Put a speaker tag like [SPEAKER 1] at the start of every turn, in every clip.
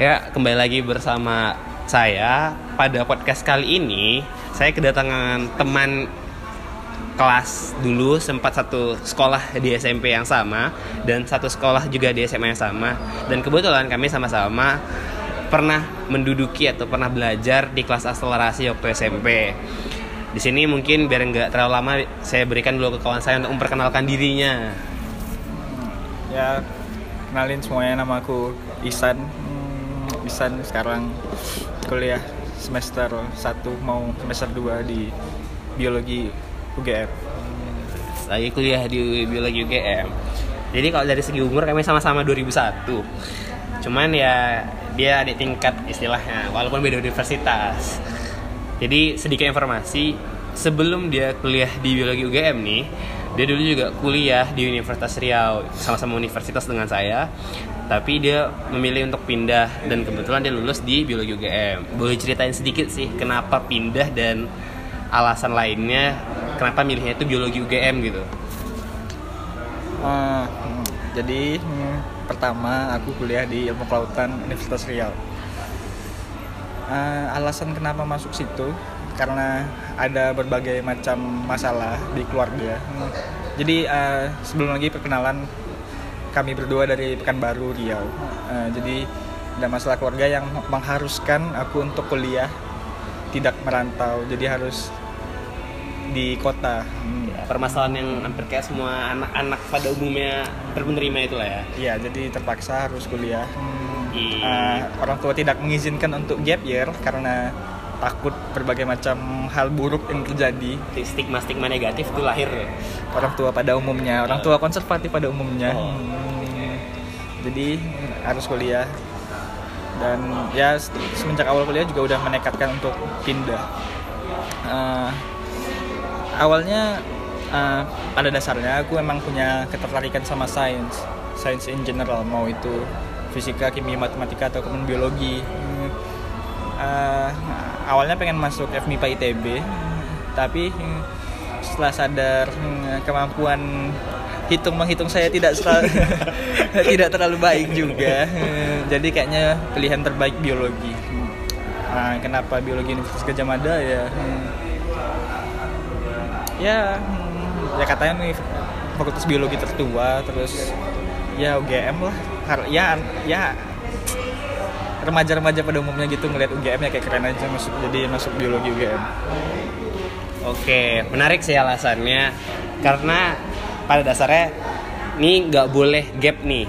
[SPEAKER 1] Ya, kembali lagi bersama saya pada podcast kali ini. Saya kedatangan teman kelas dulu sempat satu sekolah di SMP yang sama dan satu sekolah juga di SMA yang sama dan kebetulan kami sama-sama pernah menduduki atau pernah belajar di kelas akselerasi waktu SMP. Di sini mungkin biar nggak terlalu lama saya berikan dulu ke kawan saya untuk memperkenalkan dirinya.
[SPEAKER 2] Ya, kenalin semuanya nama aku Isan. Sekarang kuliah semester 1 mau semester 2 di biologi UGM.
[SPEAKER 1] Saya kuliah di biologi UGM. Jadi kalau dari segi umur kami sama-sama 2001. Cuman ya dia adik tingkat istilahnya walaupun beda universitas. Jadi sedikit informasi sebelum dia kuliah di biologi UGM nih, dia dulu juga kuliah di Universitas Riau sama-sama universitas dengan saya. Tapi dia memilih untuk pindah dan kebetulan dia lulus di biologi UGM. Boleh ceritain sedikit sih kenapa pindah dan alasan lainnya kenapa milihnya itu biologi UGM gitu
[SPEAKER 2] Uh, jadi hmm, pertama aku kuliah di ilmu kelautan Universitas Riau. Uh, alasan kenapa masuk situ karena ada berbagai macam masalah di keluarga. Hmm, Jadi uh, sebelum lagi perkenalan kami berdua dari Pekanbaru Riau. Uh, jadi ada masalah keluarga yang mengharuskan aku untuk kuliah tidak merantau. Jadi harus di kota. Hmm.
[SPEAKER 1] ya, permasalahan yang hampir kayak semua anak-anak pada umumnya termenerima itu lah ya
[SPEAKER 2] Iya, jadi terpaksa harus kuliah.
[SPEAKER 1] Iya.
[SPEAKER 2] Uh, orang tua tidak mengizinkan untuk gap year karena takut berbagai macam hal buruk yang terjadi.
[SPEAKER 1] stigma-stigma negatif itu lahir
[SPEAKER 2] Orang tua pada umumnya, orang tua konservatif pada umumnya.
[SPEAKER 1] Oh.
[SPEAKER 2] Hmm. Jadi harus kuliah. Dan ya se- semenjak awal kuliah juga udah menekatkan untuk pindah. Uh, awalnya uh, pada dasarnya aku emang punya ketertarikan sama sains, sains in general, mau itu fisika, kimia, matematika atau kemudian biologi. Uh, awalnya pengen masuk FMIPA ITB, tapi hmm, setelah sadar hmm, kemampuan hitung menghitung saya tidak selalu, tidak terlalu baik juga, hmm, jadi kayaknya pilihan terbaik biologi. Nah, kenapa biologi Universitas Gajah Mada ya? ya ya katanya nih fakultas biologi tertua terus ya UGM lah ya ya remaja-remaja pada umumnya gitu ngeliat UGM ya kayak keren aja masuk jadi masuk biologi UGM
[SPEAKER 1] oke menarik sih alasannya. Karena pada dasarnya ini nggak boleh gap nih.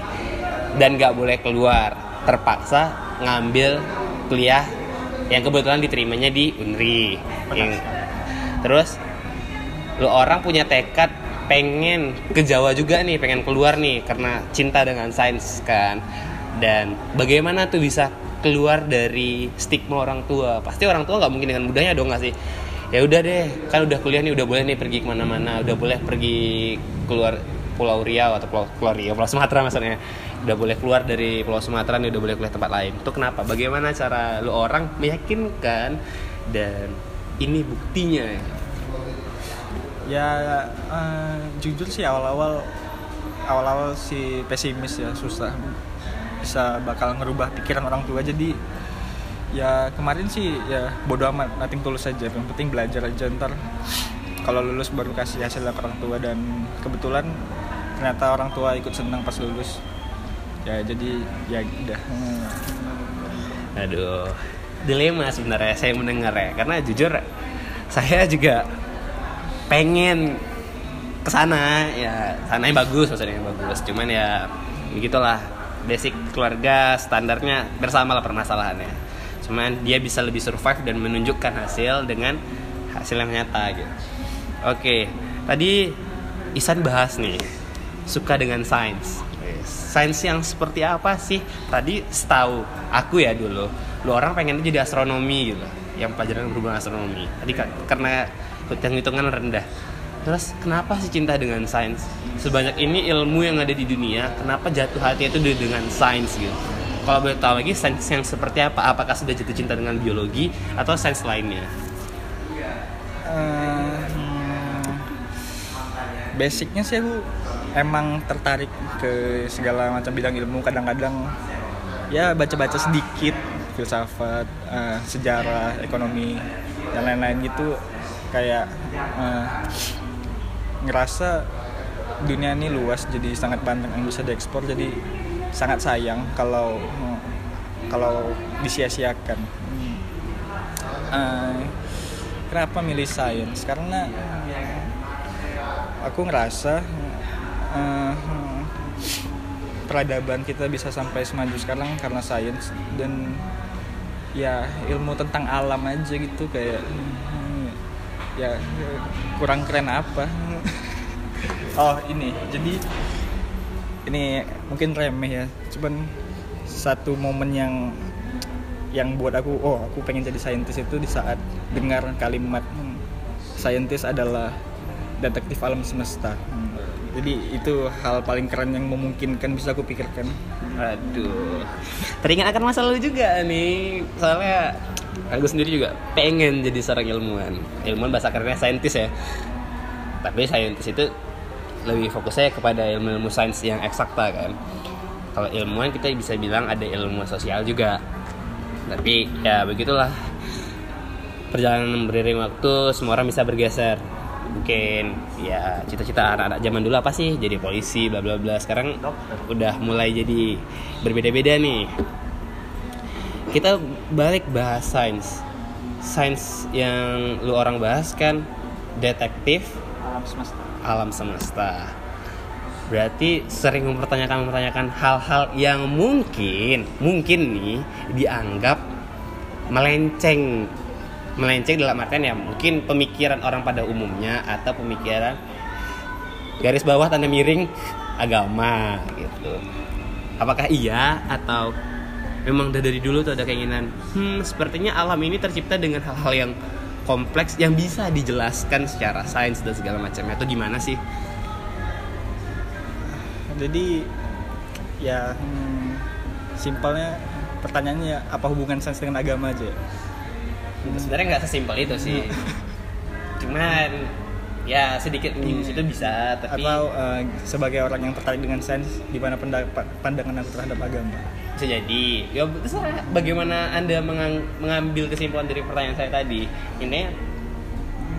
[SPEAKER 1] Dan nggak boleh keluar. Terpaksa ngambil kuliah yang kebetulan diterimanya di Unri. Yang- terus lu orang punya tekad pengen ke Jawa juga nih pengen keluar nih. Karena cinta dengan sains kan. Dan bagaimana tuh bisa keluar dari stigma orang tua. Pasti orang tua nggak mungkin dengan mudahnya dong nggak sih? Ya udah deh kan udah kuliah nih udah boleh nih pergi ke mana-mana. Udah boleh pergi keluar Pulau Riau atau Pulau, Pulau Riau Pulau Sumatera maksudnya. Udah boleh keluar dari Pulau Sumatera nih udah boleh kuliah tempat lain. Itu kenapa? Bagaimana cara lu orang meyakinkan dan ini buktinya? Ya
[SPEAKER 2] ya eh, jujur sih awal-awal awal-awal si pesimis ya susah bisa bakal ngerubah pikiran orang tua. Jadi ya kemarin sih ya bodo amat nating tulus aja. Yang penting belajar aja ntar. Kalau lulus baru kasih hasil ke orang tua. Dan kebetulan ternyata orang tua ikut senang pas lulus. Ya jadi ya udah.
[SPEAKER 1] Aduh, dilema sebenarnya saya mendengar ya, karena jujur saya juga pengen ke sana. Ya sananya bagus maksudnya bagus. Cuman ya begitulah basic keluarga standarnya bersama lah permasalahannya. Cuman dia bisa lebih survive dan menunjukkan hasil dengan hasil yang nyata gitu. Oke tadi Isan bahas nih suka dengan sains. Sains yang seperti apa sih? Tadi setahu aku ya dulu lu orang pengen jadi astronomi gitu yang pelajaran berhubungan astronomi. Tadi ka- karena hitung hitungan rendah terus kenapa sih cinta dengan sains? Sebanyak ini ilmu yang ada di dunia kenapa jatuh hati itu dengan sains gitu? Kalau boleh tahu lagi sains yang seperti apa? Apakah sudah jatuh cinta dengan biologi atau sains lainnya?
[SPEAKER 2] Hmm, basicnya sih aku emang tertarik ke segala macam bidang ilmu. Kadang-kadang ya baca-baca sedikit filsafat eh, sejarah ekonomi dan lain-lain gitu. Kayak eh, ngerasa dunia ini luas jadi sangat banyak yang bisa diekspor jadi sangat sayang kalau kalau disia-siakan. Eh, kenapa milih sains? Karena aku ngerasa eh, peradaban kita bisa sampai semaju sekarang karena sains dan ya ilmu tentang alam aja gitu kayak hmm, ya kurang keren apa oh ini jadi ini mungkin remeh ya cuman satu momen yang yang buat aku oh aku pengen jadi saintis itu di saat dengar kalimat hmm, saintis adalah detektif alam semesta Hmm, jadi itu hal paling keren yang memungkinkan bisa aku pikirkan
[SPEAKER 1] Aduh, teringat akan masa lalu juga nih. Soalnya aku sendiri juga pengen jadi seorang ilmuwan. Ilmuwan bahasa kerennya saintis ya. Tapi saintis itu lebih fokusnya kepada ilmu-ilmu sains yang eksakta kan. Kalau ilmuwan kita bisa bilang ada ilmu sosial juga. Tapi ya begitulah. Perjalanan beriring waktu, semua orang bisa bergeser. Mungkin ya cita-cita anak-anak zaman dulu apa sih? Jadi polisi, bla bla bla. Sekarang udah mulai jadi berbeda-beda nih. Kita balik bahas sains. Sains yang lu orang bahas kan detektif
[SPEAKER 2] alam semesta
[SPEAKER 1] alam semesta. Berarti sering mempertanyakan-mempertanyakan hal-hal yang mungkin mungkin nih dianggap melenceng melenceng dalam artian ya mungkin pemikiran orang pada umumnya atau pemikiran garis bawah tanda miring agama gitu. Apakah iya atau memang dari dulu tuh ada keinginan hmm sepertinya alam ini tercipta dengan hal-hal yang kompleks yang bisa dijelaskan secara sains dan segala macamnya itu gimana sih?
[SPEAKER 2] jadi ya hmm, simpelnya pertanyaannya apa hubungan sains dengan agama aja ya?
[SPEAKER 1] Sebenarnya nggak sesimpel itu sih. Cuman ya sedikit menyinggung situ bisa, tapi
[SPEAKER 2] atau eh, sebagai orang yang tertarik dengan sains gimana pendapat pandangan aku terhadap agama
[SPEAKER 1] bisa jadi. Ya terserah bagaimana anda mengang- mengambil kesimpulan dari pertanyaan saya tadi. Ini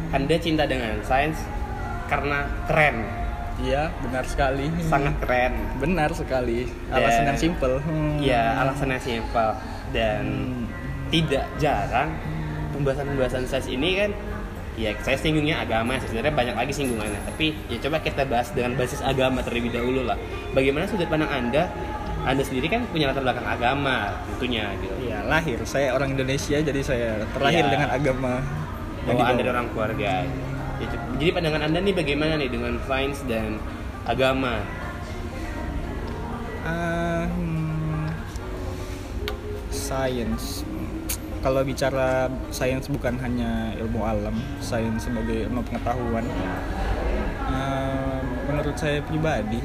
[SPEAKER 1] anda cinta dengan sains karena keren,
[SPEAKER 2] iya benar sekali
[SPEAKER 1] sangat keren.
[SPEAKER 2] benar sekali alasan
[SPEAKER 1] Dan-
[SPEAKER 2] yang simpel Hmm.
[SPEAKER 1] Iya, alasannya simpel dan
[SPEAKER 2] Hmm.
[SPEAKER 1] tidak jarang pembahasan-pembahasan sains ini kan ya saya singgungnya agama sebenarnya banyak lagi singgungannya tapi ya coba kita bahas dengan basis agama terlebih dahulu lah bagaimana sudut pandang anda anda sendiri kan punya latar belakang agama tentunya gitu
[SPEAKER 2] Iya lahir saya orang Indonesia jadi saya terlahir
[SPEAKER 1] Iya.
[SPEAKER 2] dengan agama yang
[SPEAKER 1] bawaan
[SPEAKER 2] dibawa.
[SPEAKER 1] dari orang keluarga Ya, jadi pandangan anda nih bagaimana nih dengan sains dan agama
[SPEAKER 2] Ah, hmm, Science. Kalau bicara sains bukan hanya ilmu alam, sains sebagai ilmu pengetahuan. ah, menurut saya pribadi,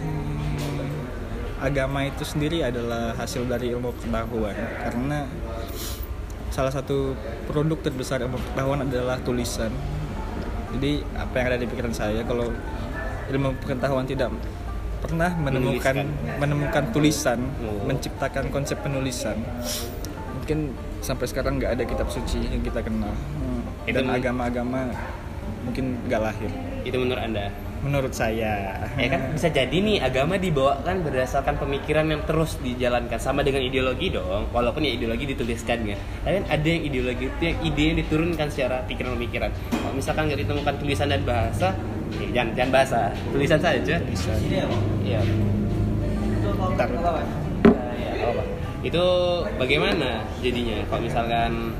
[SPEAKER 2] agama itu sendiri adalah hasil dari ilmu pengetahuan karena salah satu produk terbesar ilmu pengetahuan adalah tulisan. Jadi apa yang ada di pikiran saya kalau ilmu pengetahuan tidak pernah menemukan
[SPEAKER 1] Menuliskan.
[SPEAKER 2] menemukan tulisan,
[SPEAKER 1] Oh.
[SPEAKER 2] menciptakan konsep penulisan. Mungkin sampai sekarang nggak ada kitab suci yang kita kenal. Hmm. Dan agama-agama mungkin nggak lahir.
[SPEAKER 1] itu menurut anda
[SPEAKER 2] Menurut saya.
[SPEAKER 1] ya kan? Bisa jadi nih agama dibawakan berdasarkan pemikiran yang terus dijalankan. Sama dengan ideologi dong walaupun ya ideologi dituliskan ya. Tapi kan ada yang ideologi itu yang ide yang diturunkan secara pikiran-pemikiran kalau misalkan nggak ditemukan tulisan dan bahasa ya jangan jangan bahasa. Tulisan saja.
[SPEAKER 2] Bisa.
[SPEAKER 1] iya
[SPEAKER 2] Bentar.
[SPEAKER 1] Ya, apa? itu bagaimana jadinya kalau misalkan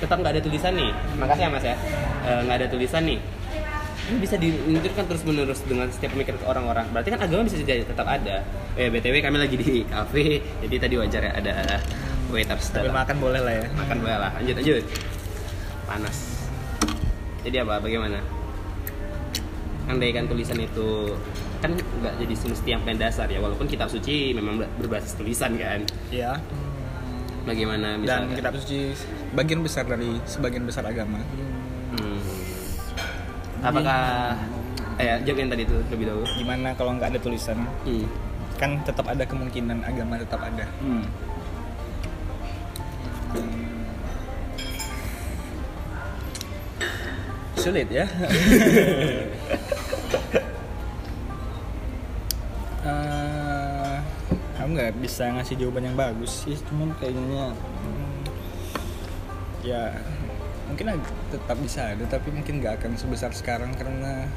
[SPEAKER 1] tetap nggak ada tulisan nih? Makasih ya mas ya. Eh, nggak ada tulisan nih ini bisa dimunculkan terus menerus dengan setiap pemikiran orang-orang. Berarti kan agama bisa jadi tetap ada. Eh btw kami lagi di cafe jadi tadi wajar ya ada waiters
[SPEAKER 2] Tapi makan boleh lah ya.
[SPEAKER 1] makan boleh lah. Lanjut lanjut. Panas. Jadi apa? Bagaimana? Andaikan tulisan itu kan nggak jadi semestinya yang dasar ya. Walaupun kitab suci memang ber- berbasis tulisan kan.
[SPEAKER 2] Iya.
[SPEAKER 1] bagaimana
[SPEAKER 2] Dan
[SPEAKER 1] misalnya?
[SPEAKER 2] kitab suci bagian besar dari sebagian besar agama.
[SPEAKER 1] Hmm. Apakah eh jawab yang tadi itu lebih dahulu
[SPEAKER 2] Gimana kalau nggak ada tulisan?
[SPEAKER 1] hmm.
[SPEAKER 2] kan tetap ada kemungkinan agama tetap ada
[SPEAKER 1] Hmm.
[SPEAKER 2] sulit ya Eh, aku nggak bisa ngasih jawaban yang bagus sih cuman kayaknya hmm, ya mungkin tetap bisa ada tapi mungkin nggak akan sebesar sekarang karena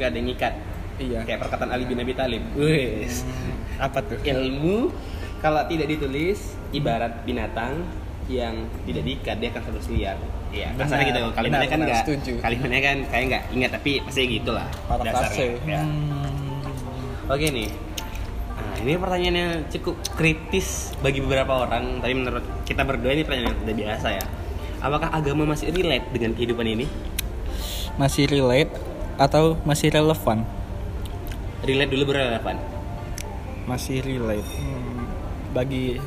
[SPEAKER 1] Gak ada yang ngikat.
[SPEAKER 2] iya
[SPEAKER 1] Kayak perkataan Ali bin Abi Thalib. Wes.
[SPEAKER 2] Hmm, apa tuh
[SPEAKER 1] Ilmu kalau tidak ditulis ibarat binatang yang tidak diikat dia akan terus liar. Iya, kasarnya gitu. Kalimatnya
[SPEAKER 2] benar,
[SPEAKER 1] kan
[SPEAKER 2] setuju.
[SPEAKER 1] Kalimatnya kan kayak enggak ingat tapi pasti gitulah dasarnya. Ya.
[SPEAKER 2] Hmm.
[SPEAKER 1] Oke nih. Nah, ini pertanyaan yang cukup kritis bagi beberapa orang. Tapi menurut kita berdua ini pertanyaan yang tidak biasa ya. Apakah agama masih relate dengan kehidupan ini?
[SPEAKER 2] masih relate atau masih relevan
[SPEAKER 1] Relate dulu berrelevan.
[SPEAKER 2] masih relate Hmm, bagi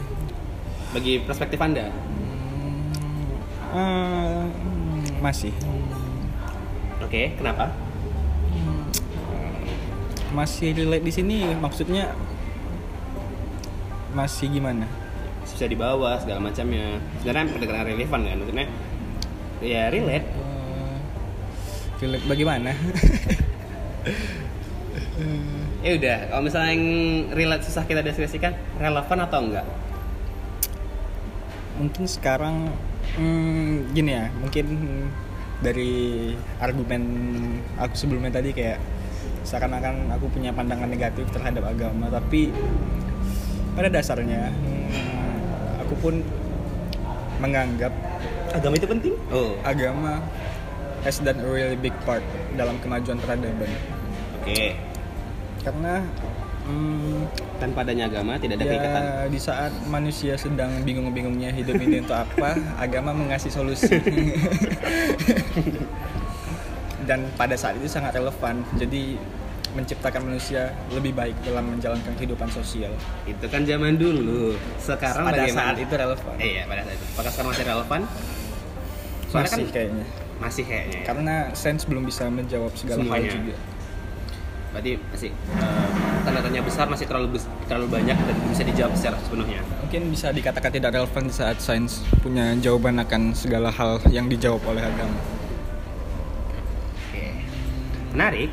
[SPEAKER 1] Bagi perspektif Anda.
[SPEAKER 2] hmm, hmm, masih
[SPEAKER 1] Oke, kenapa?
[SPEAKER 2] masih relate di sini maksudnya masih gimana
[SPEAKER 1] Bisa dibawa segala macamnya. Sebenarnya pendekatan relevan kan maksudnya. Ya relate.
[SPEAKER 2] Eh, relate bagaimana
[SPEAKER 1] Ya udah, kalau misalnya yang relate susah kita deskripsikan, relevan atau enggak?
[SPEAKER 2] mungkin sekarang hmm, gini ya mungkin dari argumen aku sebelumnya tadi kayak seakan-akan aku punya pandangan negatif terhadap agama tapi pada dasarnya hmm, aku pun menganggap
[SPEAKER 1] Agama itu penting? Oh,
[SPEAKER 2] agama has done a really big part dalam kemajuan peradaban
[SPEAKER 1] oke.
[SPEAKER 2] karena hmm,
[SPEAKER 1] Tanpa adanya agama tidak ada keikatan.
[SPEAKER 2] ya di saat manusia sedang bingung-bingungnya hidup ini untuk apa agama mengasih solusi dan pada saat itu sangat relevan jadi menciptakan manusia lebih baik dalam menjalankan kehidupan sosial
[SPEAKER 1] Itu kan zaman dulu. Sekarang
[SPEAKER 2] pada
[SPEAKER 1] bagaimana?
[SPEAKER 2] saat itu relevan
[SPEAKER 1] Eh, iya, pada saat itu. Apakah sekarang masih relevan? Soalnya
[SPEAKER 2] masih
[SPEAKER 1] kan
[SPEAKER 2] kayaknya
[SPEAKER 1] masih kayaknya. ya.
[SPEAKER 2] karena sains belum bisa menjawab segala hal
[SPEAKER 1] Semuanya.
[SPEAKER 2] juga
[SPEAKER 1] Berarti masih eh, tanda tanya besar masih terlalu terlalu banyak dan belum bisa dijawab secara sepenuhnya.
[SPEAKER 2] mungkin bisa dikatakan tidak relevan di saat sains punya jawaban akan segala hal yang dijawab oleh agama
[SPEAKER 1] Oke. Menarik.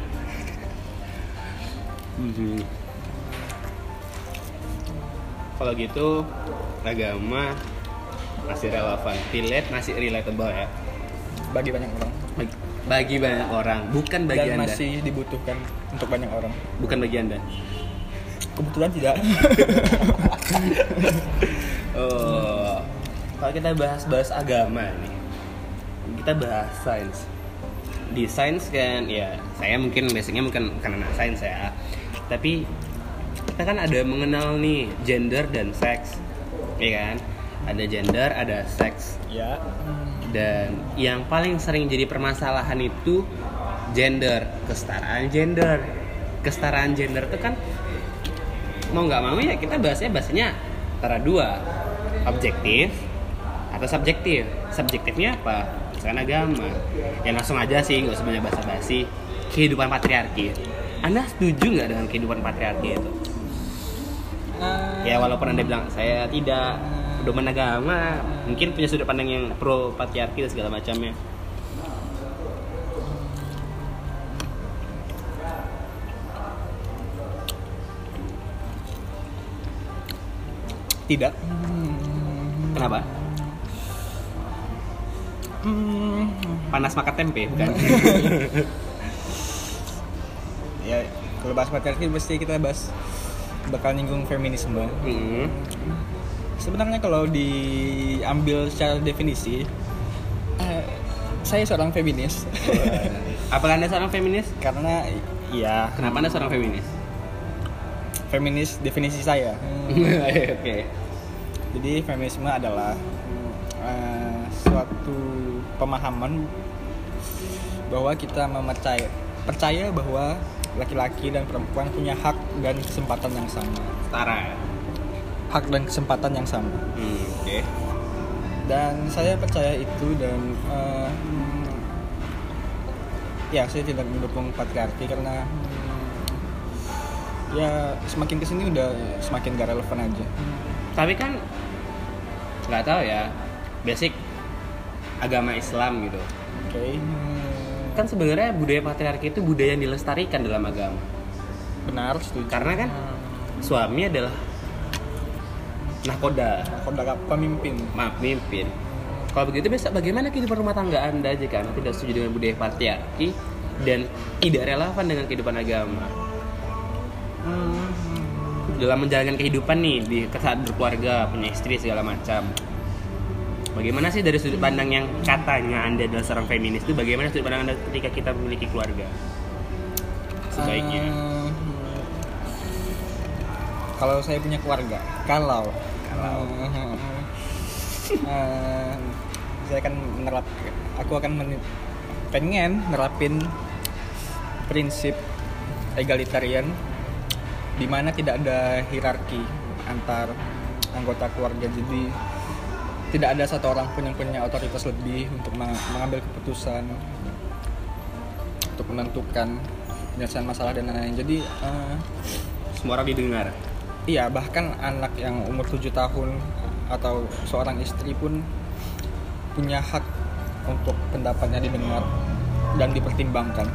[SPEAKER 1] Mhm. Kalau gitu agama masih relevan, relate masih relatable ya.
[SPEAKER 2] bagi banyak orang
[SPEAKER 1] Bagi, bagi banyak orang, bukan bagi
[SPEAKER 2] dan
[SPEAKER 1] anda,
[SPEAKER 2] masih dibutuhkan untuk banyak orang
[SPEAKER 1] bukan bagi anda.
[SPEAKER 2] kebetulan tidak
[SPEAKER 1] Oh, kalau kita bahas-bahas agama nih, kita bahas sains. Di sains kan, ya saya mungkin basicnya mungkin bukan anak sains ya, tapi kita kan ada mengenal nih gender dan seks, ya kan? Ada gender, ada seks,
[SPEAKER 2] ya.
[SPEAKER 1] Dan yang paling sering jadi permasalahan itu gender, kesetaraan gender, kesetaraan gender itu kan mau nggak mau ya kita bahasnya bahasanya antara dua. Objektif atau subjektif. Subjektifnya apa? Misalkan agama. Ya langsung aja sih nggak usah banyak basa basi kehidupan patriarki anda setuju nggak dengan kehidupan patriarki itu? Ya walaupun anda bilang saya tidak pedoman agama mungkin punya sudut pandang yang pro patriarki dan segala macamnya.
[SPEAKER 2] Tidak.
[SPEAKER 1] Kenapa? Panas makan tempe bukan
[SPEAKER 2] kalau bahas patriarki pasti kita bahas bakal nyinggung feminisme.
[SPEAKER 1] Hmm.
[SPEAKER 2] sebenarnya kalau diambil secara definisi eh, saya seorang feminis.
[SPEAKER 1] Apakah anda seorang feminis?
[SPEAKER 2] Karena ya
[SPEAKER 1] kenapa anda seorang feminis?
[SPEAKER 2] Feminis definisi saya.
[SPEAKER 1] Oke.
[SPEAKER 2] Jadi feminisme adalah eh, suatu pemahaman bahwa kita mempercaya percaya bahwa laki-laki dan perempuan punya hak dan kesempatan yang sama.
[SPEAKER 1] Setara. Ya
[SPEAKER 2] hak dan kesempatan yang sama.
[SPEAKER 1] Hmm, oke.
[SPEAKER 2] Dan saya percaya itu dan hmm, ya saya tidak mendukung patriarki karena hmm, ya semakin ke sini udah semakin gak relevan aja.
[SPEAKER 1] Tapi kan nggak tahu ya basic agama Islam gitu.
[SPEAKER 2] Oke
[SPEAKER 1] kan sebenarnya budaya patriarki itu budaya yang dilestarikan dalam agama.
[SPEAKER 2] Benar setuju.
[SPEAKER 1] Karena kan suami adalah nahkoda
[SPEAKER 2] koda pemimpin.
[SPEAKER 1] Maaf mimpin. Kalau begitu biasa bagaimana kehidupan rumah tangga anda jika anda tidak setuju dengan budaya patriarki dan tidak relevan dengan kehidupan agama. Dalam menjalankan kehidupan nih di saat berkeluarga punya istri segala macam bagaimana sih dari sudut pandang yang katanya anda adalah seorang feminis itu bagaimana sudut pandang anda ketika kita memiliki keluarga? Sebaiknya.
[SPEAKER 2] Eh, kalau saya punya keluarga kalau.
[SPEAKER 1] Kalau.
[SPEAKER 2] Eh, saya akan menerap aku akan men- pengen nerapin prinsip egalitarian di mana tidak ada hierarki antar anggota keluarga. Jadi tidak ada satu orang pun yang punya otoritas lebih untuk meng- mengambil keputusan untuk menentukan penyelesaian masalah dan lain-lain jadi eh,
[SPEAKER 1] semua orang didengar
[SPEAKER 2] Iya, bahkan anak yang umur 7 tahun atau seorang istri pun punya hak untuk pendapatnya didengar dan dipertimbangkan.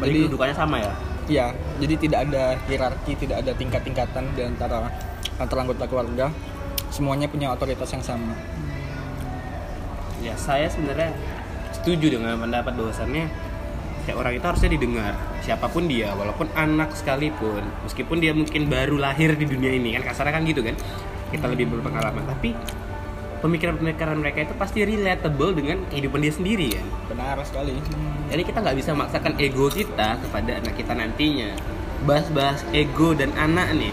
[SPEAKER 1] jadi
[SPEAKER 2] Jadi-
[SPEAKER 1] kedudukannya sama ya
[SPEAKER 2] Iya, jadi tidak ada hierarki, tidak ada tingkat-tingkatan di antara antara anggota keluarga. Semuanya punya otoritas yang sama.
[SPEAKER 1] ya saya sebenarnya setuju dengan pendapat bahwasannya kayak orang itu harusnya didengar siapa pun dia walaupun anak sekalipun meskipun dia mungkin baru lahir di dunia ini kan kasarnya kan gitu kan? Kita lebih berpengalaman. Tapi pemikiran-pemikiran mereka itu pasti relatable dengan kehidupan dia sendiri kan?
[SPEAKER 2] Benar sekali.
[SPEAKER 1] jadi kita nggak bisa memaksakan ego kita kepada anak kita nantinya. Bahas-bahas ego dan anak nih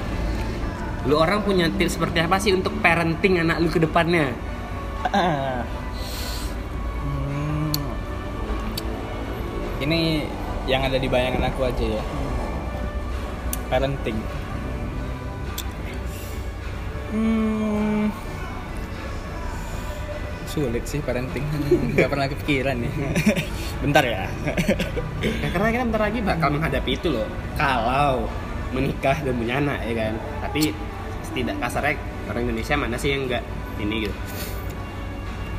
[SPEAKER 1] lu orang punya tips seperti apa sih untuk parenting anak lu ke depannya
[SPEAKER 2] Hmm. Ini yang ada di bayangan aku aja ya. Parenting. Hmm. Sulit sih parenting. Gak pernah kepikiran nih. Bentar ya.
[SPEAKER 1] Ya, karena kita bentar lagi bakal menghadapi itu loh. Kalau menikah dan punya anak ya kan. Tapi tidak kasarnya orang Indonesia mana sih yang enggak ini gitu.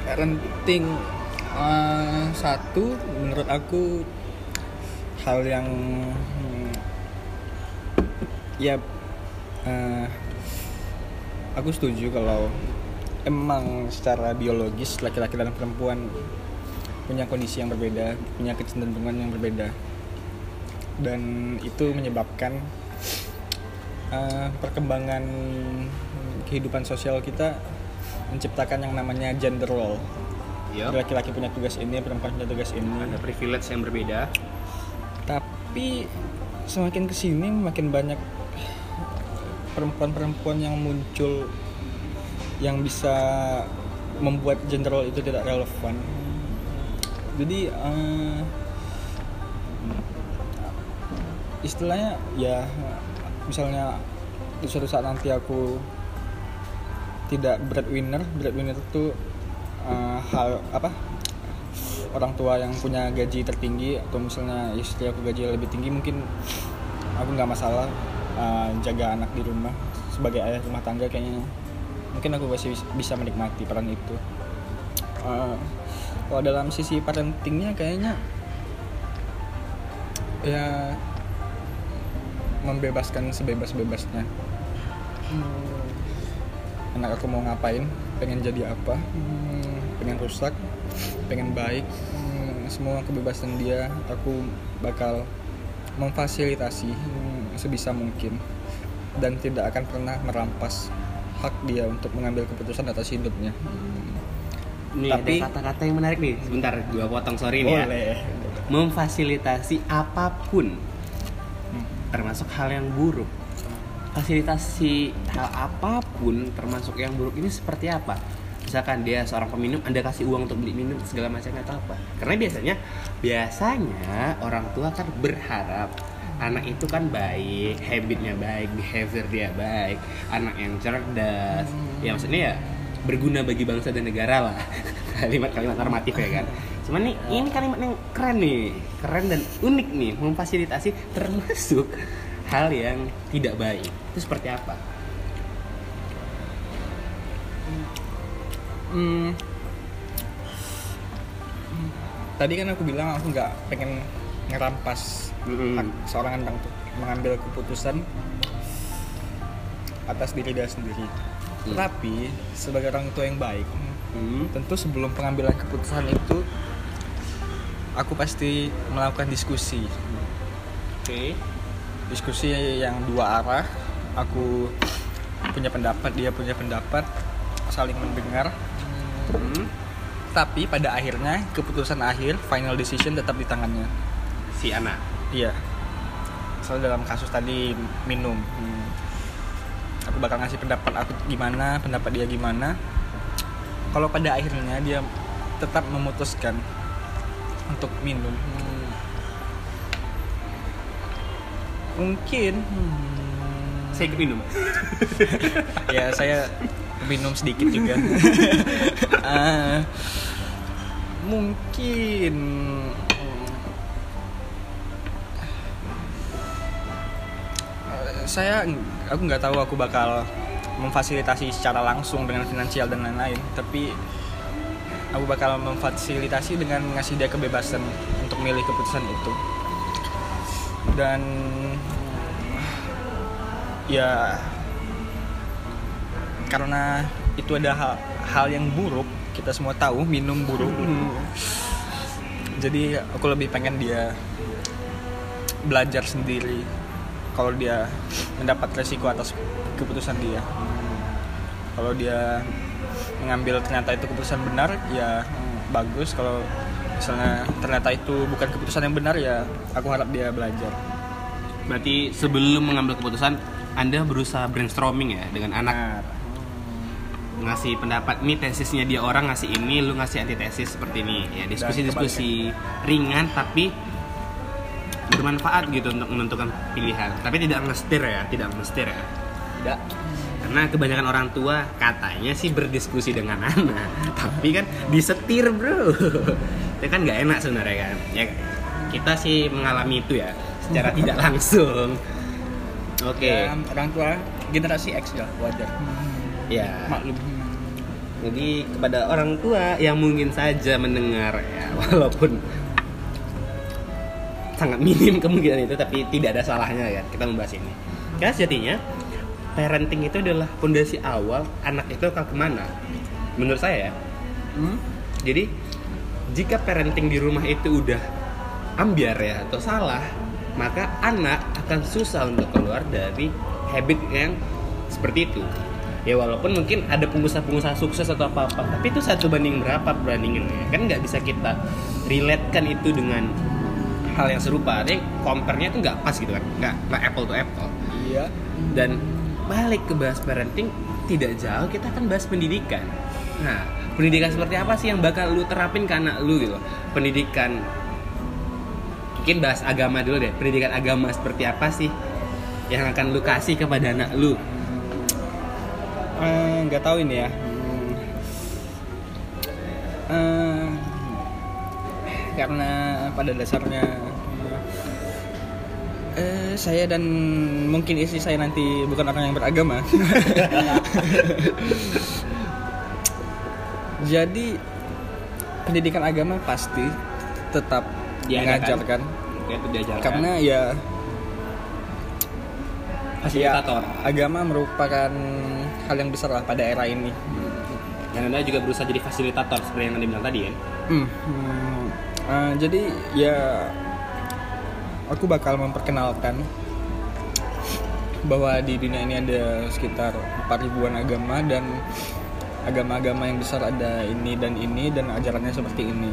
[SPEAKER 2] parenting eh, satu menurut aku hal yang hmm, ya eh, aku setuju kalau emang secara biologis laki-laki dan perempuan punya kondisi yang berbeda punya kecenderungan yang berbeda dan itu menyebabkan eh, perkembangan kehidupan sosial kita menciptakan yang namanya gender role
[SPEAKER 1] Iya.
[SPEAKER 2] laki-laki punya tugas ini perempuan punya tugas ini
[SPEAKER 1] Ada privilege yang berbeda.
[SPEAKER 2] tapi semakin ke sini makin banyak perempuan-perempuan yang muncul yang bisa membuat gender role itu tidak relevan jadi eh, istilahnya ya misalnya di suatu saat nanti aku tidak breadwinner breadwinner itu eh, hal apa orang tua yang punya gaji tertinggi atau misalnya istri aku gaji lebih tinggi mungkin aku nggak masalah eh, jaga anak di rumah sebagai ayah rumah tangga kayaknya. Mungkin aku masih bis- bisa menikmati peran itu. Eh, kalau dalam sisi parentingnya kayaknya ya membebaskan sebebas-bebasnya. Anak aku mau ngapain? Pengen jadi apa? Hmm, pengen rusak? Pengen baik? Hmm, semua kebebasan dia aku bakal memfasilitasi hmm, sebisa mungkin. Dan tidak akan pernah merampas hak dia untuk mengambil keputusan atas hidupnya.
[SPEAKER 1] Nih
[SPEAKER 2] Tapi-
[SPEAKER 1] kata-kata yang menarik nih. Sebentar, gua potong sorry nih ya. Memfasilitasi apa pun.
[SPEAKER 2] Hmm.
[SPEAKER 1] Termasuk hal yang buruk. Fasilitasi hal apa pun termasuk yang buruk ini seperti apa? Misalkan dia seorang peminum, Anda kasih uang untuk beli minum segala macam atau apa? Karena biasanya biasanya orang tua kan berharap anak itu kan baik, habitnya baik, behavior dia baik, anak yang cerdas. Ya maksudnya ya berguna bagi bangsa dan negara lah. Kalimat-kalimat normatif ya kan. Cuman nih ini kalimat yang keren nih, keren dan unik nih, memfasilitasi termasuk hal yang tidak baik itu seperti apa
[SPEAKER 2] Hmm. Tadi kan aku bilang aku nggak pengen ngerampas
[SPEAKER 1] Mm-mm.
[SPEAKER 2] hak seorang anak untuk mengambil keputusan atas diri dia sendiri.
[SPEAKER 1] Hmm.
[SPEAKER 2] Tapi sebagai orang tua yang baik,
[SPEAKER 1] Hmm.
[SPEAKER 2] tentu sebelum pengambilan keputusan itu aku pasti melakukan diskusi.
[SPEAKER 1] oke
[SPEAKER 2] Diskusi yang dua arah. Aku punya pendapat, dia punya pendapat, saling mendengar.
[SPEAKER 1] Hmm.
[SPEAKER 2] Tapi pada akhirnya keputusan akhir, final decision tetap di tangannya.
[SPEAKER 1] si anak
[SPEAKER 2] Iya. Soalnya dalam kasus tadi minum, hmm, aku bakal ngasih pendapat aku gimana, pendapat dia gimana. Kalau pada akhirnya dia tetap memutuskan untuk minum, hmm, mungkin hmm,
[SPEAKER 1] saya ikut minum.
[SPEAKER 2] Ya saya minum sedikit juga. Ah, mungkin eh, saya aku nggak tahu aku bakal memfasilitasi secara langsung dengan finansial dan lain-lain, tapi aku bakal memfasilitasi dengan ngasih dia kebebasan untuk milih keputusan itu. Dan ya karena itu ada hal, hal yang buruk kita semua tahu minum buruk jadi aku lebih pengen dia belajar sendiri kalau dia mendapat resiko atas keputusan dia kalau dia mengambil ternyata itu keputusan benar ya hmm, bagus. Kalau misalnya ternyata itu bukan keputusan yang benar ya aku harap dia belajar.
[SPEAKER 1] Berarti sebelum mengambil keputusan anda berusaha brainstorming ya dengan anak.
[SPEAKER 2] Nah,
[SPEAKER 1] ngasih pendapat nih tesisnya dia orang ngasih ini lu ngasih antitesis seperti ini. Ya diskusi-diskusi ringan tapi bermanfaat gitu untuk menentukan pilihan. Tapi tidak ngestir ya tidak ngestir ya.
[SPEAKER 2] Tidak
[SPEAKER 1] karena kebanyakan orang tua katanya sih berdiskusi dengan anak tapi kan disetir bro. Itu kan nggak enak sebenarnya kan. Ya kita sih mengalami itu ya secara tidak langsung. Oke.
[SPEAKER 2] Ya, orang tua generasi X ya wajar.
[SPEAKER 1] Ya.
[SPEAKER 2] Maklum.
[SPEAKER 1] Jadi kepada orang tua yang mungkin saja mendengar ya walaupun sangat minim kemungkinan itu tapi tidak ada salahnya ya kita membahas ini. Karena sejatinya parenting itu adalah fondasi awal anak itu akan ke mana? Menurut saya ya.
[SPEAKER 2] Hmm?
[SPEAKER 1] Jadi jika parenting di rumah itu udah ambiar ya atau salah, maka anak akan susah untuk keluar dari habit yang seperti itu. Ya walaupun mungkin ada pengusaha-pengusaha sukses atau apa-apa, tapi itu satu banding berapa perbandingannya? Kan nggak bisa kita relatekan itu dengan hal yang serupa. Artinya compare-nya itu nggak pas gitu kan, nggak nggak apple to apple.
[SPEAKER 2] iya
[SPEAKER 1] Dan balik ke bahas parenting tidak jauh kita akan bahas pendidikan. Nah, pendidikan seperti apa sih yang bakal lu terapin ke anak lu gitu? Pendidikan mungkin bahas agama dulu deh. Pendidikan agama seperti apa sih yang akan lu kasih kepada anak lu?
[SPEAKER 2] Eh, nggak tahu ini ya Hmm. Eh, karena pada dasarnya eh, saya dan mungkin istri saya nanti bukan orang yang beragama jadi pendidikan agama pasti tetap
[SPEAKER 1] Diadakan.
[SPEAKER 2] mengajarkan
[SPEAKER 1] itu diajarkan.
[SPEAKER 2] karena ya
[SPEAKER 1] fasilitator.
[SPEAKER 2] ya, agama merupakan hal yang besar lah pada era ini
[SPEAKER 1] Dan anda juga berusaha jadi fasilitator seperti yang anda bilang tadi ya.
[SPEAKER 2] Hmm, hmm. Eh, jadi ya aku bakal memperkenalkan bahwa di dunia ini ada sekitar 4 ribuan agama dan agama-agama yang besar ada ini dan ini dan ajarannya seperti ini.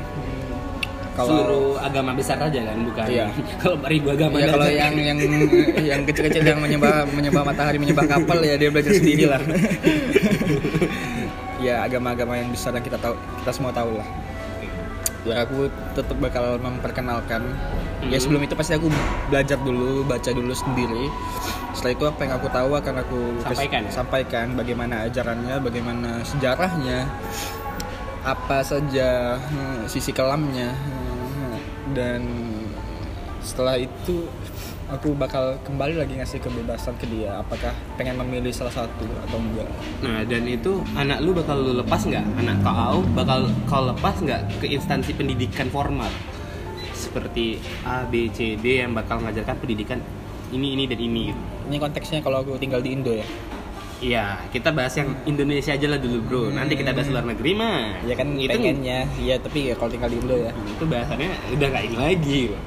[SPEAKER 1] Seluruh agama besar aja kan, bukan?
[SPEAKER 2] Iya.
[SPEAKER 1] kalau ribu agama
[SPEAKER 2] ya
[SPEAKER 1] Anda
[SPEAKER 2] kalau
[SPEAKER 1] aja.
[SPEAKER 2] yang yang yang kecil-kecil yang menyembah menyembah matahari menyembah kapal ya dia belajar sendiri lah. ya agama-agama yang besar yang kita tahu kita semua tahu lah. Ya aku tetap bakal memperkenalkan. Ya
[SPEAKER 1] Hmm.
[SPEAKER 2] sebelum itu pasti aku belajar dulu, baca dulu sendiri. Setelah itu apa yang aku tahu akan aku
[SPEAKER 1] Sampaikan ya?
[SPEAKER 2] sampaikan bagaimana ajarannya, bagaimana sejarahnya, apa saja hmm, sisi kelamnya hmm, dan setelah itu aku bakal kembali lagi ngasih kebebasan ke dia apakah pengen memilih salah satu atau enggak
[SPEAKER 1] Nah dan itu anak lu bakal lu lepas nggak? Anak kau bakal kau lepas nggak ke instansi pendidikan formal seperti A, B, C, D yang bakal ngajarkan pendidikan ini, ini dan ini. gitu.
[SPEAKER 2] ini konteksnya kalau aku tinggal di Indo ya
[SPEAKER 1] Iya, kita bahas yang Indonesia aja lah dulu bro. Nanti kita bahas luar negeri mah.
[SPEAKER 2] ya kan
[SPEAKER 1] itu
[SPEAKER 2] pengennya ya tapi ya kalau tinggal di Indo ya
[SPEAKER 1] itu bahasannya udah nggak ini lagi. loh.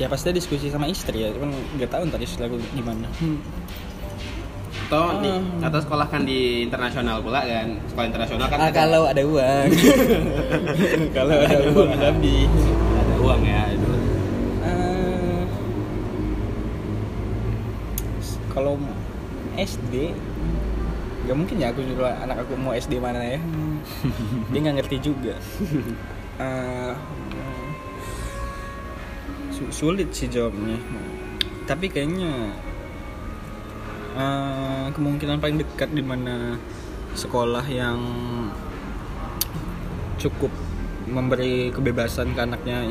[SPEAKER 2] Ya pasti diskusi sama istri ya cuman nggak tahu ntar istri aku gimana
[SPEAKER 1] Atau, di,
[SPEAKER 2] Ah.
[SPEAKER 1] atau sekolah kan di internasional pula kan. Sekolah internasional kan
[SPEAKER 2] ah,
[SPEAKER 1] ada-
[SPEAKER 2] kalau ada uang kalau ada uang lebih
[SPEAKER 1] ada uang ya. aduh.
[SPEAKER 2] Eh, kalau SD nggak mungkin ya aku nyuruh anak aku mau SD mana ya dia nggak ngerti juga su- sulit sih jawabnya tapi kayaknya eh, kemungkinan paling dekat di mana sekolah yang cukup memberi kebebasan ke anaknya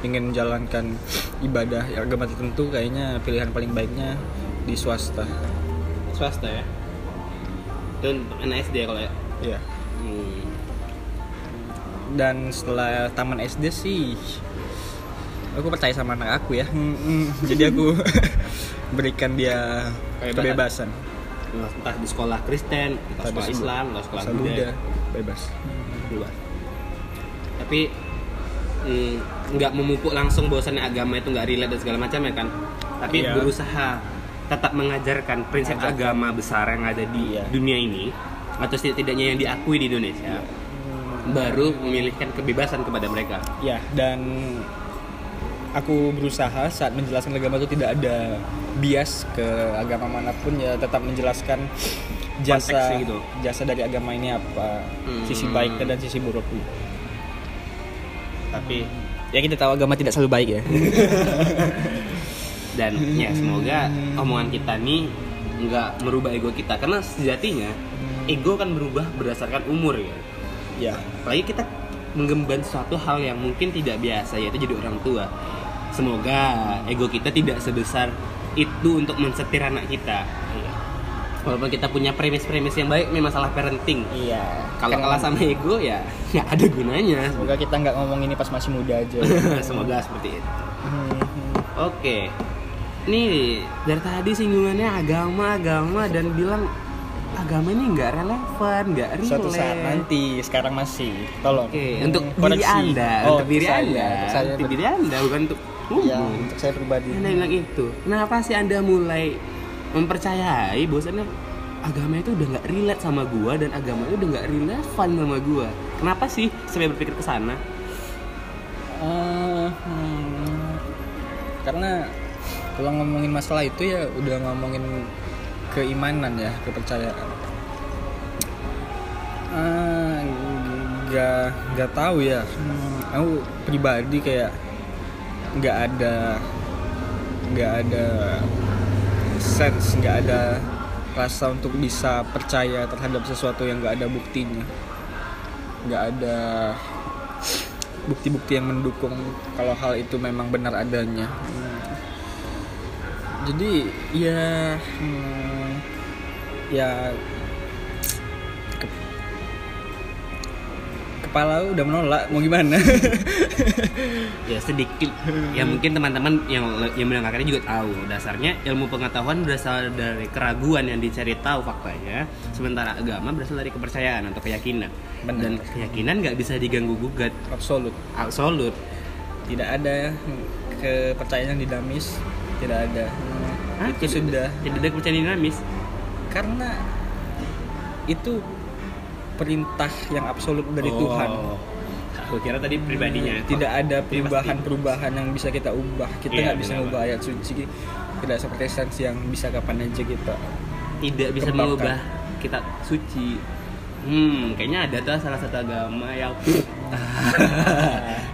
[SPEAKER 2] ingin menjalankan ibadah agama tertentu kayaknya pilihan paling baiknya di swasta
[SPEAKER 1] Swasta ya. Dan anak SD kalau ya.
[SPEAKER 2] ya
[SPEAKER 1] Hmm.
[SPEAKER 2] dan setelah taman SD sih aku percaya sama anak aku ya Hmm, jadi aku berikan dia
[SPEAKER 1] Kebebasan.
[SPEAKER 2] kebebasan
[SPEAKER 1] Entah di sekolah Kristen, entah
[SPEAKER 2] Entah di
[SPEAKER 1] sekolah Islam, entah sekolah Buddha.
[SPEAKER 2] Bebas
[SPEAKER 1] luas tapi mm, nggak memupuk langsung bahwasannya agama itu nggak relate dan segala macam ya kan tapi
[SPEAKER 2] Iya.
[SPEAKER 1] berusaha tetap mengajarkan prinsip
[SPEAKER 2] Mengajarkan.
[SPEAKER 1] agama besar yang ada di
[SPEAKER 2] Iya.
[SPEAKER 1] dunia ini atau setidaknya yang diakui di Indonesia baru memilihkan kebebasan kepada mereka
[SPEAKER 2] ya dan aku berusaha saat menjelaskan agama itu tidak ada bias ke agama mana pun ya tetap menjelaskan jasa
[SPEAKER 1] gitu.
[SPEAKER 2] jasa dari agama ini apa
[SPEAKER 1] Hmm.
[SPEAKER 2] sisi baiknya dan sisi buruknya.
[SPEAKER 1] Tapi
[SPEAKER 2] ya kita tahu agama tidak selalu baik ya.
[SPEAKER 1] Dan ya semoga omongan kita nih nggak merubah ego kita. Karena sejatinya ego kan berubah berdasarkan umur ya.
[SPEAKER 2] Ya.
[SPEAKER 1] Apalagi kita menggemban suatu hal yang mungkin tidak biasa yaitu jadi orang tua semoga ego kita tidak sebesar itu untuk mensetir anak kita. Walaupun kita punya premis-premis yang baik nih masalah parenting.
[SPEAKER 2] Iya.
[SPEAKER 1] Kalau
[SPEAKER 2] Kan-
[SPEAKER 1] kalah sama ego ya nggak ada gunanya.
[SPEAKER 2] Semoga kita nggak ngomong ini pas masih muda aja.
[SPEAKER 1] Semoga seperti itu.
[SPEAKER 2] Hmm.
[SPEAKER 1] oke. Nih dari tadi singgungannya agama agama dan bilang agama ini nggak relevan nggak relate.
[SPEAKER 2] Suatu saat nanti sekarang masih. Tolong.
[SPEAKER 1] Oke, untuk diri
[SPEAKER 2] Koreksi.
[SPEAKER 1] anda,
[SPEAKER 2] Oh,
[SPEAKER 1] untuk diri
[SPEAKER 2] saya,
[SPEAKER 1] anda,
[SPEAKER 2] saya
[SPEAKER 1] untuk diri anda, bukan untuk
[SPEAKER 2] ya
[SPEAKER 1] umum.
[SPEAKER 2] untuk saya pribadi
[SPEAKER 1] Anda bilang itu. Kenapa sih anda mulai mempercayai bahwasannya agama itu udah nggak relate sama gua dan agama itu udah nggak relevan sama gua? Kenapa sih sampai berpikir ke sana?
[SPEAKER 2] Eh, hmm, karena kalau ngomongin masalah itu ya udah ngomongin keimanan ya kepercayaan Ah, nggak nggak tahu ya Hmm, aku pribadi kayak nggak ada nggak ada sense nggak ada rasa untuk bisa percaya terhadap sesuatu yang nggak ada buktinya nggak ada bukti-bukti yang mendukung kalau hal itu memang benar adanya Hmm. jadi ya hmm, ya kepala udah menolak mau gimana
[SPEAKER 1] Ya sedikit, ya mungkin teman-teman yang yang mendengarkan ini juga tahu dasarnya ilmu pengetahuan berasal dari keraguan yang dicari tahu faktanya, sementara agama berasal dari kepercayaan atau keyakinan.
[SPEAKER 2] Benar.
[SPEAKER 1] Dan keyakinan nggak bisa diganggu gugat,
[SPEAKER 2] absolut
[SPEAKER 1] absolut.
[SPEAKER 2] tidak ada kepercayaan yang dinamis tidak ada
[SPEAKER 1] Hah?
[SPEAKER 2] itu sudah
[SPEAKER 1] Tidak ada kepercayaan dinamis.
[SPEAKER 2] karena itu perintah yang absolut dari
[SPEAKER 1] Oh.
[SPEAKER 2] Tuhan
[SPEAKER 1] Aku kira tadi pribadinya.
[SPEAKER 2] tidak ada perubahan-perubahan yang bisa kita ubah kita
[SPEAKER 1] Iya,
[SPEAKER 2] nggak bisa
[SPEAKER 1] benar,
[SPEAKER 2] mengubah ayat suci tidak seperti sains yang bisa kapan aja kita
[SPEAKER 1] tidak bisa
[SPEAKER 2] Kembangkan.
[SPEAKER 1] mengubah kita suci. Hmm, kayaknya ada tuh salah satu agama yang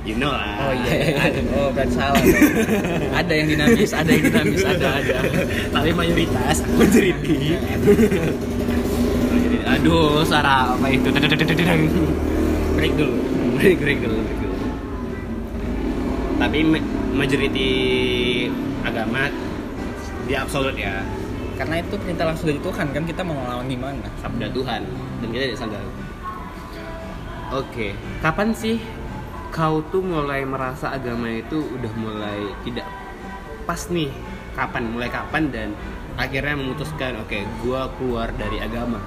[SPEAKER 1] you know lah.
[SPEAKER 2] oh iya oh berarti salah ada yang dinamis ada yang dinamis ada ada
[SPEAKER 1] Tapi mayoritas majority. Majority. Aduh, suara apa itu?
[SPEAKER 2] break dulu.
[SPEAKER 1] Break, break dulu, break dulu. Tapi ma- majority agama di absolut ya.
[SPEAKER 2] Karena itu perintah langsung dari Tuhan kan kita mau ngelawan gimana
[SPEAKER 1] sabda Tuhan. Dan kita tidak sadar. Oke kapan sih kau tuh mulai merasa agama itu udah mulai tidak pas nih? Kapan? Mulai kapan dan akhirnya memutuskan oke gua keluar dari agama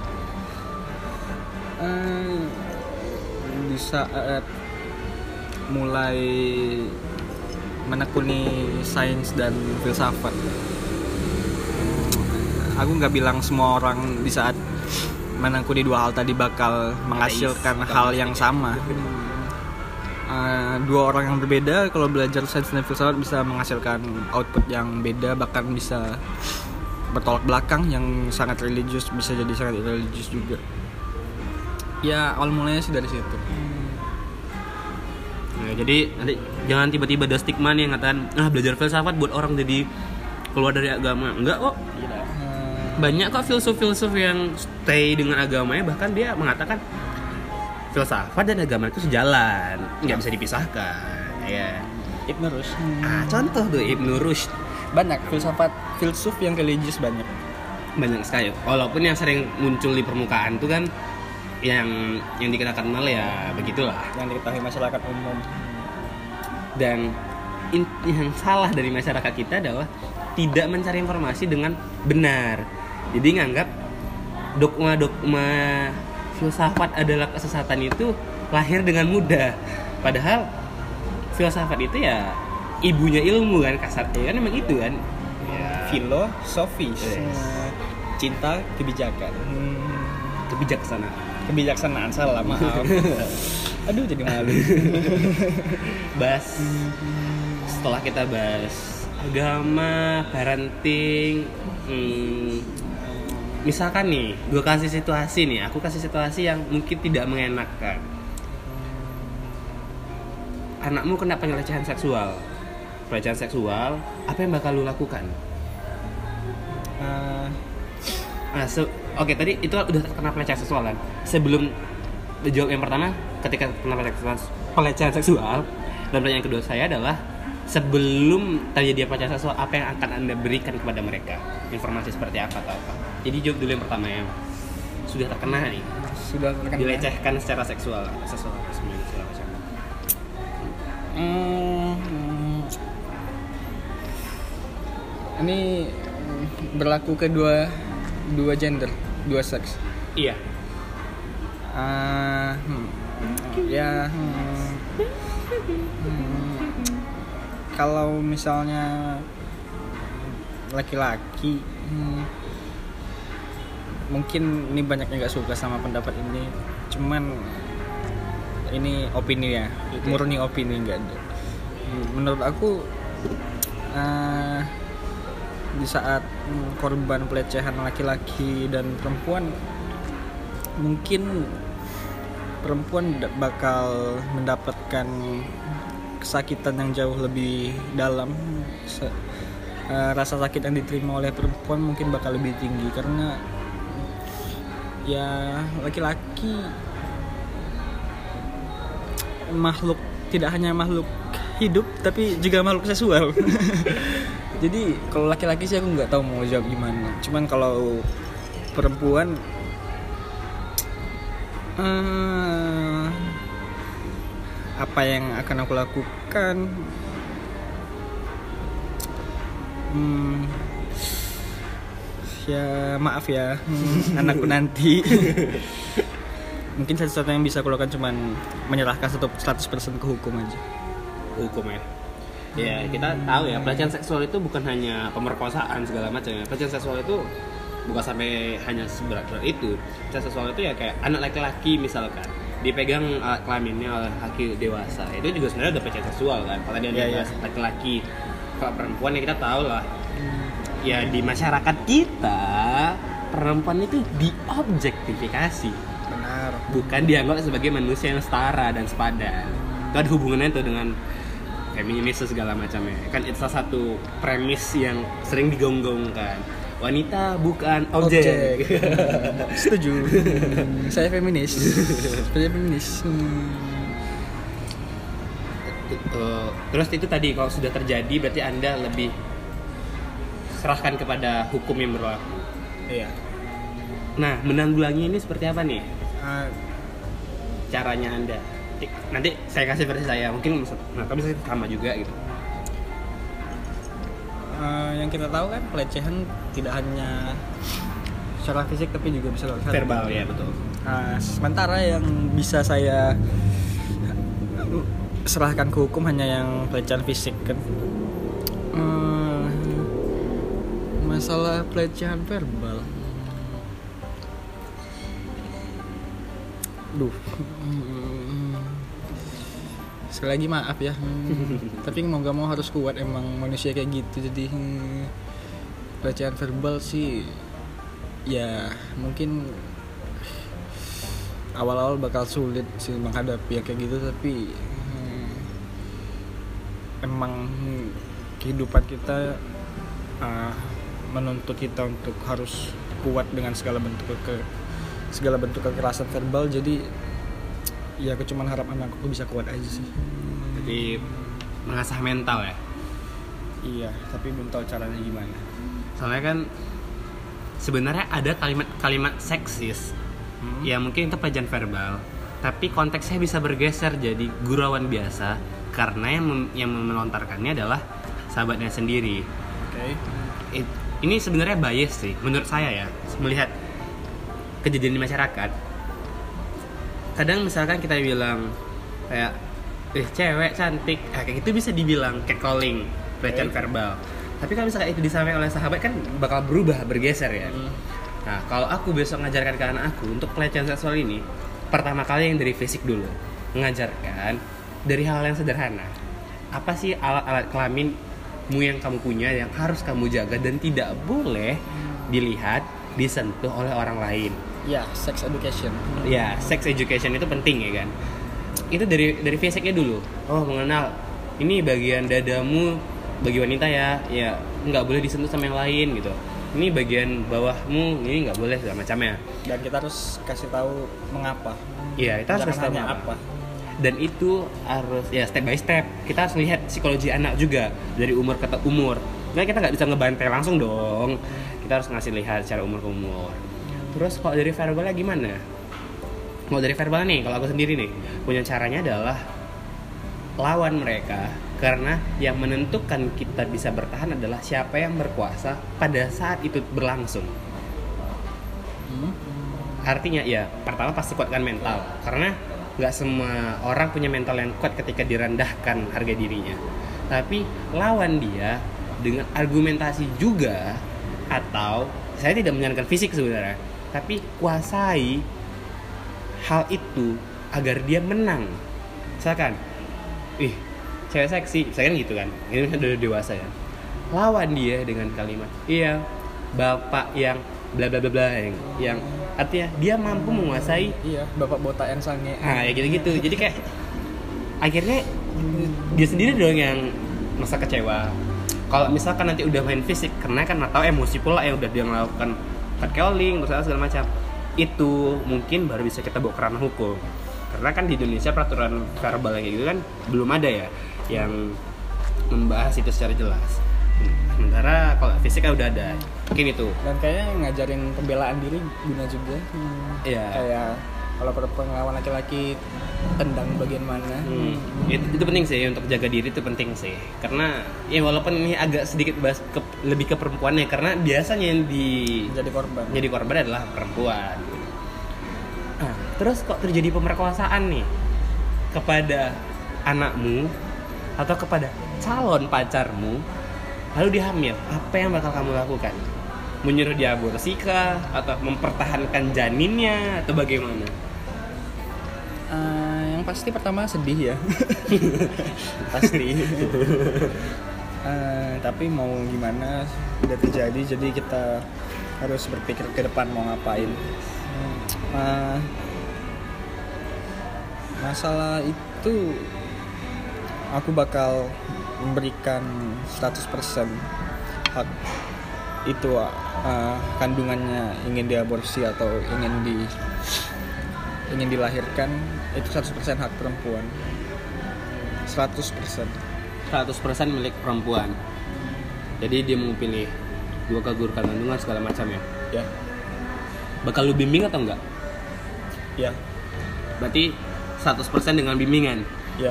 [SPEAKER 2] Eh, di saat mulai menekuni sains dan filsafat. Aku nggak bilang semua orang di saat menekuni dua hal tadi bakal menghasilkan
[SPEAKER 1] Ateis,
[SPEAKER 2] hal yang sama. Eh, dua orang yang berbeda kalau belajar sains dan filsafat bisa menghasilkan output yang beda bahkan bisa bertolak belakang yang sangat religius bisa jadi sangat religius juga ya awal mulanya sih dari situ.
[SPEAKER 1] Nah, jadi nanti jangan tiba-tiba ada stigma nih yang ngatakan ah belajar filsafat buat orang jadi keluar dari agama. Enggak kok. Banyak kok filsuf-filsuf yang stay dengan agamanya bahkan dia mengatakan filsafat dan agama itu sejalan nggak bisa dipisahkan ya.
[SPEAKER 2] Ibn Rushd.
[SPEAKER 1] Ah contoh tuh Ibnu Rushd.
[SPEAKER 2] Banyak filsafat filsuf yang religius banyak.
[SPEAKER 1] Banyak sekali. Walaupun yang sering muncul di permukaan tuh kan yang yang dikenakan kenal ya begitulah.
[SPEAKER 2] Yang diketahui masyarakat umum.
[SPEAKER 1] Dan in- yang salah dari masyarakat kita adalah tidak mencari informasi dengan benar. Jadi nganggap dogma-dogma filsafat adalah kesesatan itu lahir dengan mudah. Padahal filsafat itu ya ibunya ilmu kan kasarnya kan emang itu kan. Ya,
[SPEAKER 2] filosofis
[SPEAKER 1] Yes.
[SPEAKER 2] cinta kebijakan. Hmm,
[SPEAKER 1] kebijaksanaan
[SPEAKER 2] kebijaksanaan salah maaf. Aduh jadi malu.
[SPEAKER 1] Bahas setelah kita bahas agama parenting hmm, misalkan nih gue kasih situasi nih aku kasih situasi yang mungkin tidak mengenakan anakmu kena pelecehan seksual. Pelecehan seksual apa yang bakal lu lakukan?
[SPEAKER 2] Eh,
[SPEAKER 1] Nah, se- oke tadi itu udah terkena pelecehan seksual kan. Sebelum jawab yang pertama, ketika kena pelecehan seksual, pelecehan seksual dan pertanyaan kedua saya adalah sebelum terjadi pelecehan seksual, apa yang akan anda berikan kepada mereka? Informasi seperti apa atau apa? Jadi jawab dulu yang pertama yang sudah terkena nih,
[SPEAKER 2] sudah terkena
[SPEAKER 1] dilecehkan secara seksual, seksual, segala macam.
[SPEAKER 2] Hmm, hmm. ini hmm, berlaku kedua dua gender dua seks
[SPEAKER 1] Iya.
[SPEAKER 2] Ah, hmm. ya hmm. Hmm. kalau misalnya laki-laki hmm, mungkin ini banyak yang nggak suka sama pendapat ini cuman ini opini ya murni opini nggak menurut aku eh, di saat korban pelecehan laki-laki dan perempuan mungkin perempuan bakal mendapatkan kesakitan yang jauh lebih dalam. Eh, rasa sakit yang diterima oleh perempuan mungkin bakal lebih tinggi karena ya laki-laki makhluk tidak hanya makhluk hidup tapi juga makhluk seksual jadi kalau laki-laki sih aku nggak tahu mau jawab gimana. Cuman kalau perempuan eh, apa yang akan aku lakukan? Hmm, ya maaf ya hmm, anakku nanti. Mungkin satu-satunya yang bisa aku lakukan cuman menyerahkan satu 100% ke hukum aja.
[SPEAKER 1] Hukum ya. Ya kita tahu ya pelecehan seksual itu bukan hanya pemerkosaan segala macam ya. Pelecehan seksual itu bukan sampai hanya seberat berat itu. Pelecehan seksual itu ya kayak anak laki-laki misalkan dipegang alat kelaminnya oleh laki dewasa itu juga sebenarnya udah pelecehan seksual kan. Kalau dia
[SPEAKER 2] Iya,
[SPEAKER 1] dibahas laki-laki, kalau perempuan ya kita tahu lah. Ya di masyarakat kita perempuan itu diobjektifikasi
[SPEAKER 2] benar
[SPEAKER 1] bukan dianggap sebagai manusia yang setara dan sepadan. Itu ada hubungannya tuh dengan feminisme segala macamnya. Kan itu salah satu premis yang sering digonggongkan. Wanita bukan objek.
[SPEAKER 2] setuju saya feminis saya feminis Hmm.
[SPEAKER 1] Eh, Terus itu tadi kalau sudah terjadi berarti anda lebih serahkan kepada hukum yang berlaku.
[SPEAKER 2] iya
[SPEAKER 1] Nah, menanggulangi ini seperti apa nih
[SPEAKER 2] Ah,
[SPEAKER 1] caranya Anda? Nanti saya kasih versi saya, mungkin nah, tapi saya sama juga gitu.
[SPEAKER 2] eh, yang kita tahu kan pelecehan tidak hanya secara fisik tapi juga bisa lewat
[SPEAKER 1] Verbal ya, betul.
[SPEAKER 2] Nah, sementara yang bisa saya serahkan ke hukum hanya yang pelecehan fisik kan. Hmm, masalah pelecehan verbal. Duh. Sekali lagi maaf ya. Hmm, Tapi mau gak mau harus kuat emang manusia kayak gitu. Jadi hmm, pelecehan verbal sih ya mungkin awal-awal bakal sulit sih menghadapi yang kayak gitu tapi hmm, emang hmm, kehidupan kita ah, menuntut kita untuk harus kuat dengan segala bentuk ke segala bentuk kekerasan verbal jadi ya aku cuma harap anakku bisa kuat aja sih
[SPEAKER 1] Jadi mengasah mental ya.
[SPEAKER 2] iya tapi belum tahu caranya gimana
[SPEAKER 1] Soalnya kan sebenarnya ada kalimat-kalimat seksis
[SPEAKER 2] Hmm.
[SPEAKER 1] ya mungkin itu pelecehan verbal, tapi konteksnya bisa bergeser jadi gurauan biasa karena yang mem- yang melontarkannya adalah sahabatnya sendiri.
[SPEAKER 2] oke
[SPEAKER 1] It- ini sebenarnya bias sih menurut saya ya melihat kejadian di masyarakat kadang misalkan kita bilang kayak eh cewek cantik. Ah, kayak gitu bisa dibilang catcalling pelecehan
[SPEAKER 2] Oke.
[SPEAKER 1] verbal. Tapi kalau misalkan itu disampaikan oleh sahabat kan bakal berubah bergeser ya.
[SPEAKER 2] Hmm.
[SPEAKER 1] nah kalau aku besok ngajarkan ke anak aku untuk pelecehan seksual ini pertama kali yang dari fisik dulu. Mengajarkan dari hal yang sederhana. Apa sih alat-alat kelaminmu yang kamu punya yang harus kamu jaga dan tidak boleh dilihat disentuh oleh orang lain
[SPEAKER 2] ya sex education.
[SPEAKER 1] Ya sex education itu penting ya kan? Itu dari dari fisiknya dulu. Oh mengenal. Ini bagian dadamu bagi wanita ya. Ya nggak boleh disentuh sama yang lain gitu. Ini bagian bawahmu ini nggak boleh segala macamnya.
[SPEAKER 2] Dan kita harus kasih tahu mengapa.
[SPEAKER 1] Iya, kita harus kasih tahu
[SPEAKER 2] hanya
[SPEAKER 1] apa. dan itu harus ya step by step. Kita harus lihat psikologi anak juga dari umur ke umur. Nggak kita nggak bisa ngebantai langsung dong. Kita harus ngasih lihat secara umur ke umur terus kalau dari verbalnya gimana? Kalau dari verbal nih kalau aku sendiri nih punya caranya adalah lawan mereka. Karena yang menentukan kita bisa bertahan adalah siapa yang berkuasa pada saat itu berlangsung. Artinya ya pertama pasti kuatkan mental. Karena nggak semua orang punya mental yang kuat ketika direndahkan harga dirinya. Tapi lawan dia dengan argumentasi juga atau saya tidak menyarankan fisik sebenarnya tapi kuasai hal itu agar dia menang. Misalkan ih cewek seksi. Saya kan gitu kan. Ini kan udah dewasa ya. Lawan dia dengan kalimat iya bapak yang bla bla bla bla yang, yang artinya dia mampu menguasai
[SPEAKER 2] iya bapak botak yang sange.
[SPEAKER 1] Ah ya gitu gitu jadi kayak akhirnya dia sendiri dong yang merasa kecewa. Kalau misalkan nanti udah main fisik karena kan atau emosi pula yang udah dia melakukan catcalling terus segala macam. Itu mungkin baru bisa kita bawa ke ranah hukum. Karena kan di Indonesia peraturan verbal kayak gitu kan belum ada ya yang membahas itu secara jelas. Sementara kalau fisik kan udah ada. Mungkin itu.
[SPEAKER 2] Dan kayaknya ngajarin pembelaan diri guna juga. Hmm.
[SPEAKER 1] Iya.
[SPEAKER 2] kayak kalau ngelawan laki-laki tendang bagian mana.
[SPEAKER 1] Hmm, itu, itu penting sih untuk jaga diri itu penting sih. Karena ya walaupun ini agak sedikit bahas ke, lebih ke perempuannya karena biasanya yang di
[SPEAKER 2] jadi korban.
[SPEAKER 1] Jadi korban adalah perempuan. Ah, terus kok terjadi pemerkosaan nih? Kepada anakmu atau kepada calon pacarmu lalu dia hamil. Apa yang bakal kamu lakukan? Menyuruh dia aborsi kah? Atau mempertahankan janinnya? Atau bagaimana
[SPEAKER 2] yang pasti pertama sedih ya. Pasti. Eh, tapi mau gimana? Udah terjadi jadi kita harus berpikir ke depan mau ngapain. Eh, masalah itu aku bakal memberikan 100% hak itu eh, kandungannya ingin diaborsi atau ingin di ingin dilahirkan itu 100% hak perempuan 100%
[SPEAKER 1] 100% milik perempuan. Jadi dia mau pilih Dua ke guru kandungan segala macam ya.
[SPEAKER 2] ya
[SPEAKER 1] Bakal lu bimbing atau enggak?
[SPEAKER 2] ya
[SPEAKER 1] Berarti 100% dengan bimbingan.
[SPEAKER 2] ya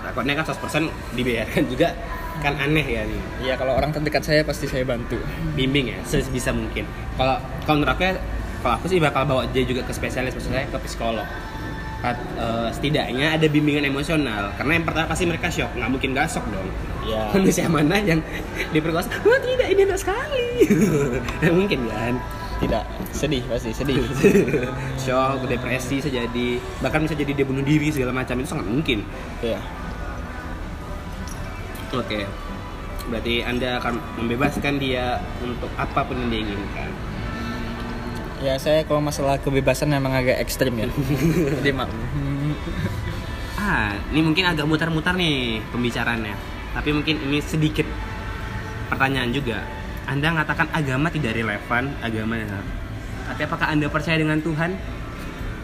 [SPEAKER 1] Takutnya kan 100% dibiarkan juga kan aneh ya nih.
[SPEAKER 2] ya kalau orang terdekat saya pasti saya bantu
[SPEAKER 1] Bimbing ya sebisa mungkin. Kalau kalau kalau aku sih bakal bawa dia juga ke spesialis maksudnya ke psikolog. At- eh, setidaknya ada bimbingan emosional. Karena yang pertama pasti mereka shock. Nggak mungkin nggak shock dong.
[SPEAKER 2] Ya
[SPEAKER 1] manusia mana yang diperkosa? Wah tidak ini enak sekali. Nggak mungkin kan?
[SPEAKER 2] Tidak. Sedih pasti sedih.
[SPEAKER 1] Shock depresi bisa jadi. Bahkan bisa jadi dia bunuh diri segala macam. Itu sangat mungkin.
[SPEAKER 2] Ya
[SPEAKER 1] oke. Berarti anda akan membebaskan dia untuk apa pun yang dia inginkan
[SPEAKER 2] ya saya kalau masalah kebebasan memang agak ekstrim ya. Jadi mak
[SPEAKER 1] ah ini mungkin agak mutar-mutar nih pembicaraannya tapi mungkin ini sedikit pertanyaan juga. Anda mengatakan agama tidak relevan agama tapi apakah anda percaya dengan Tuhan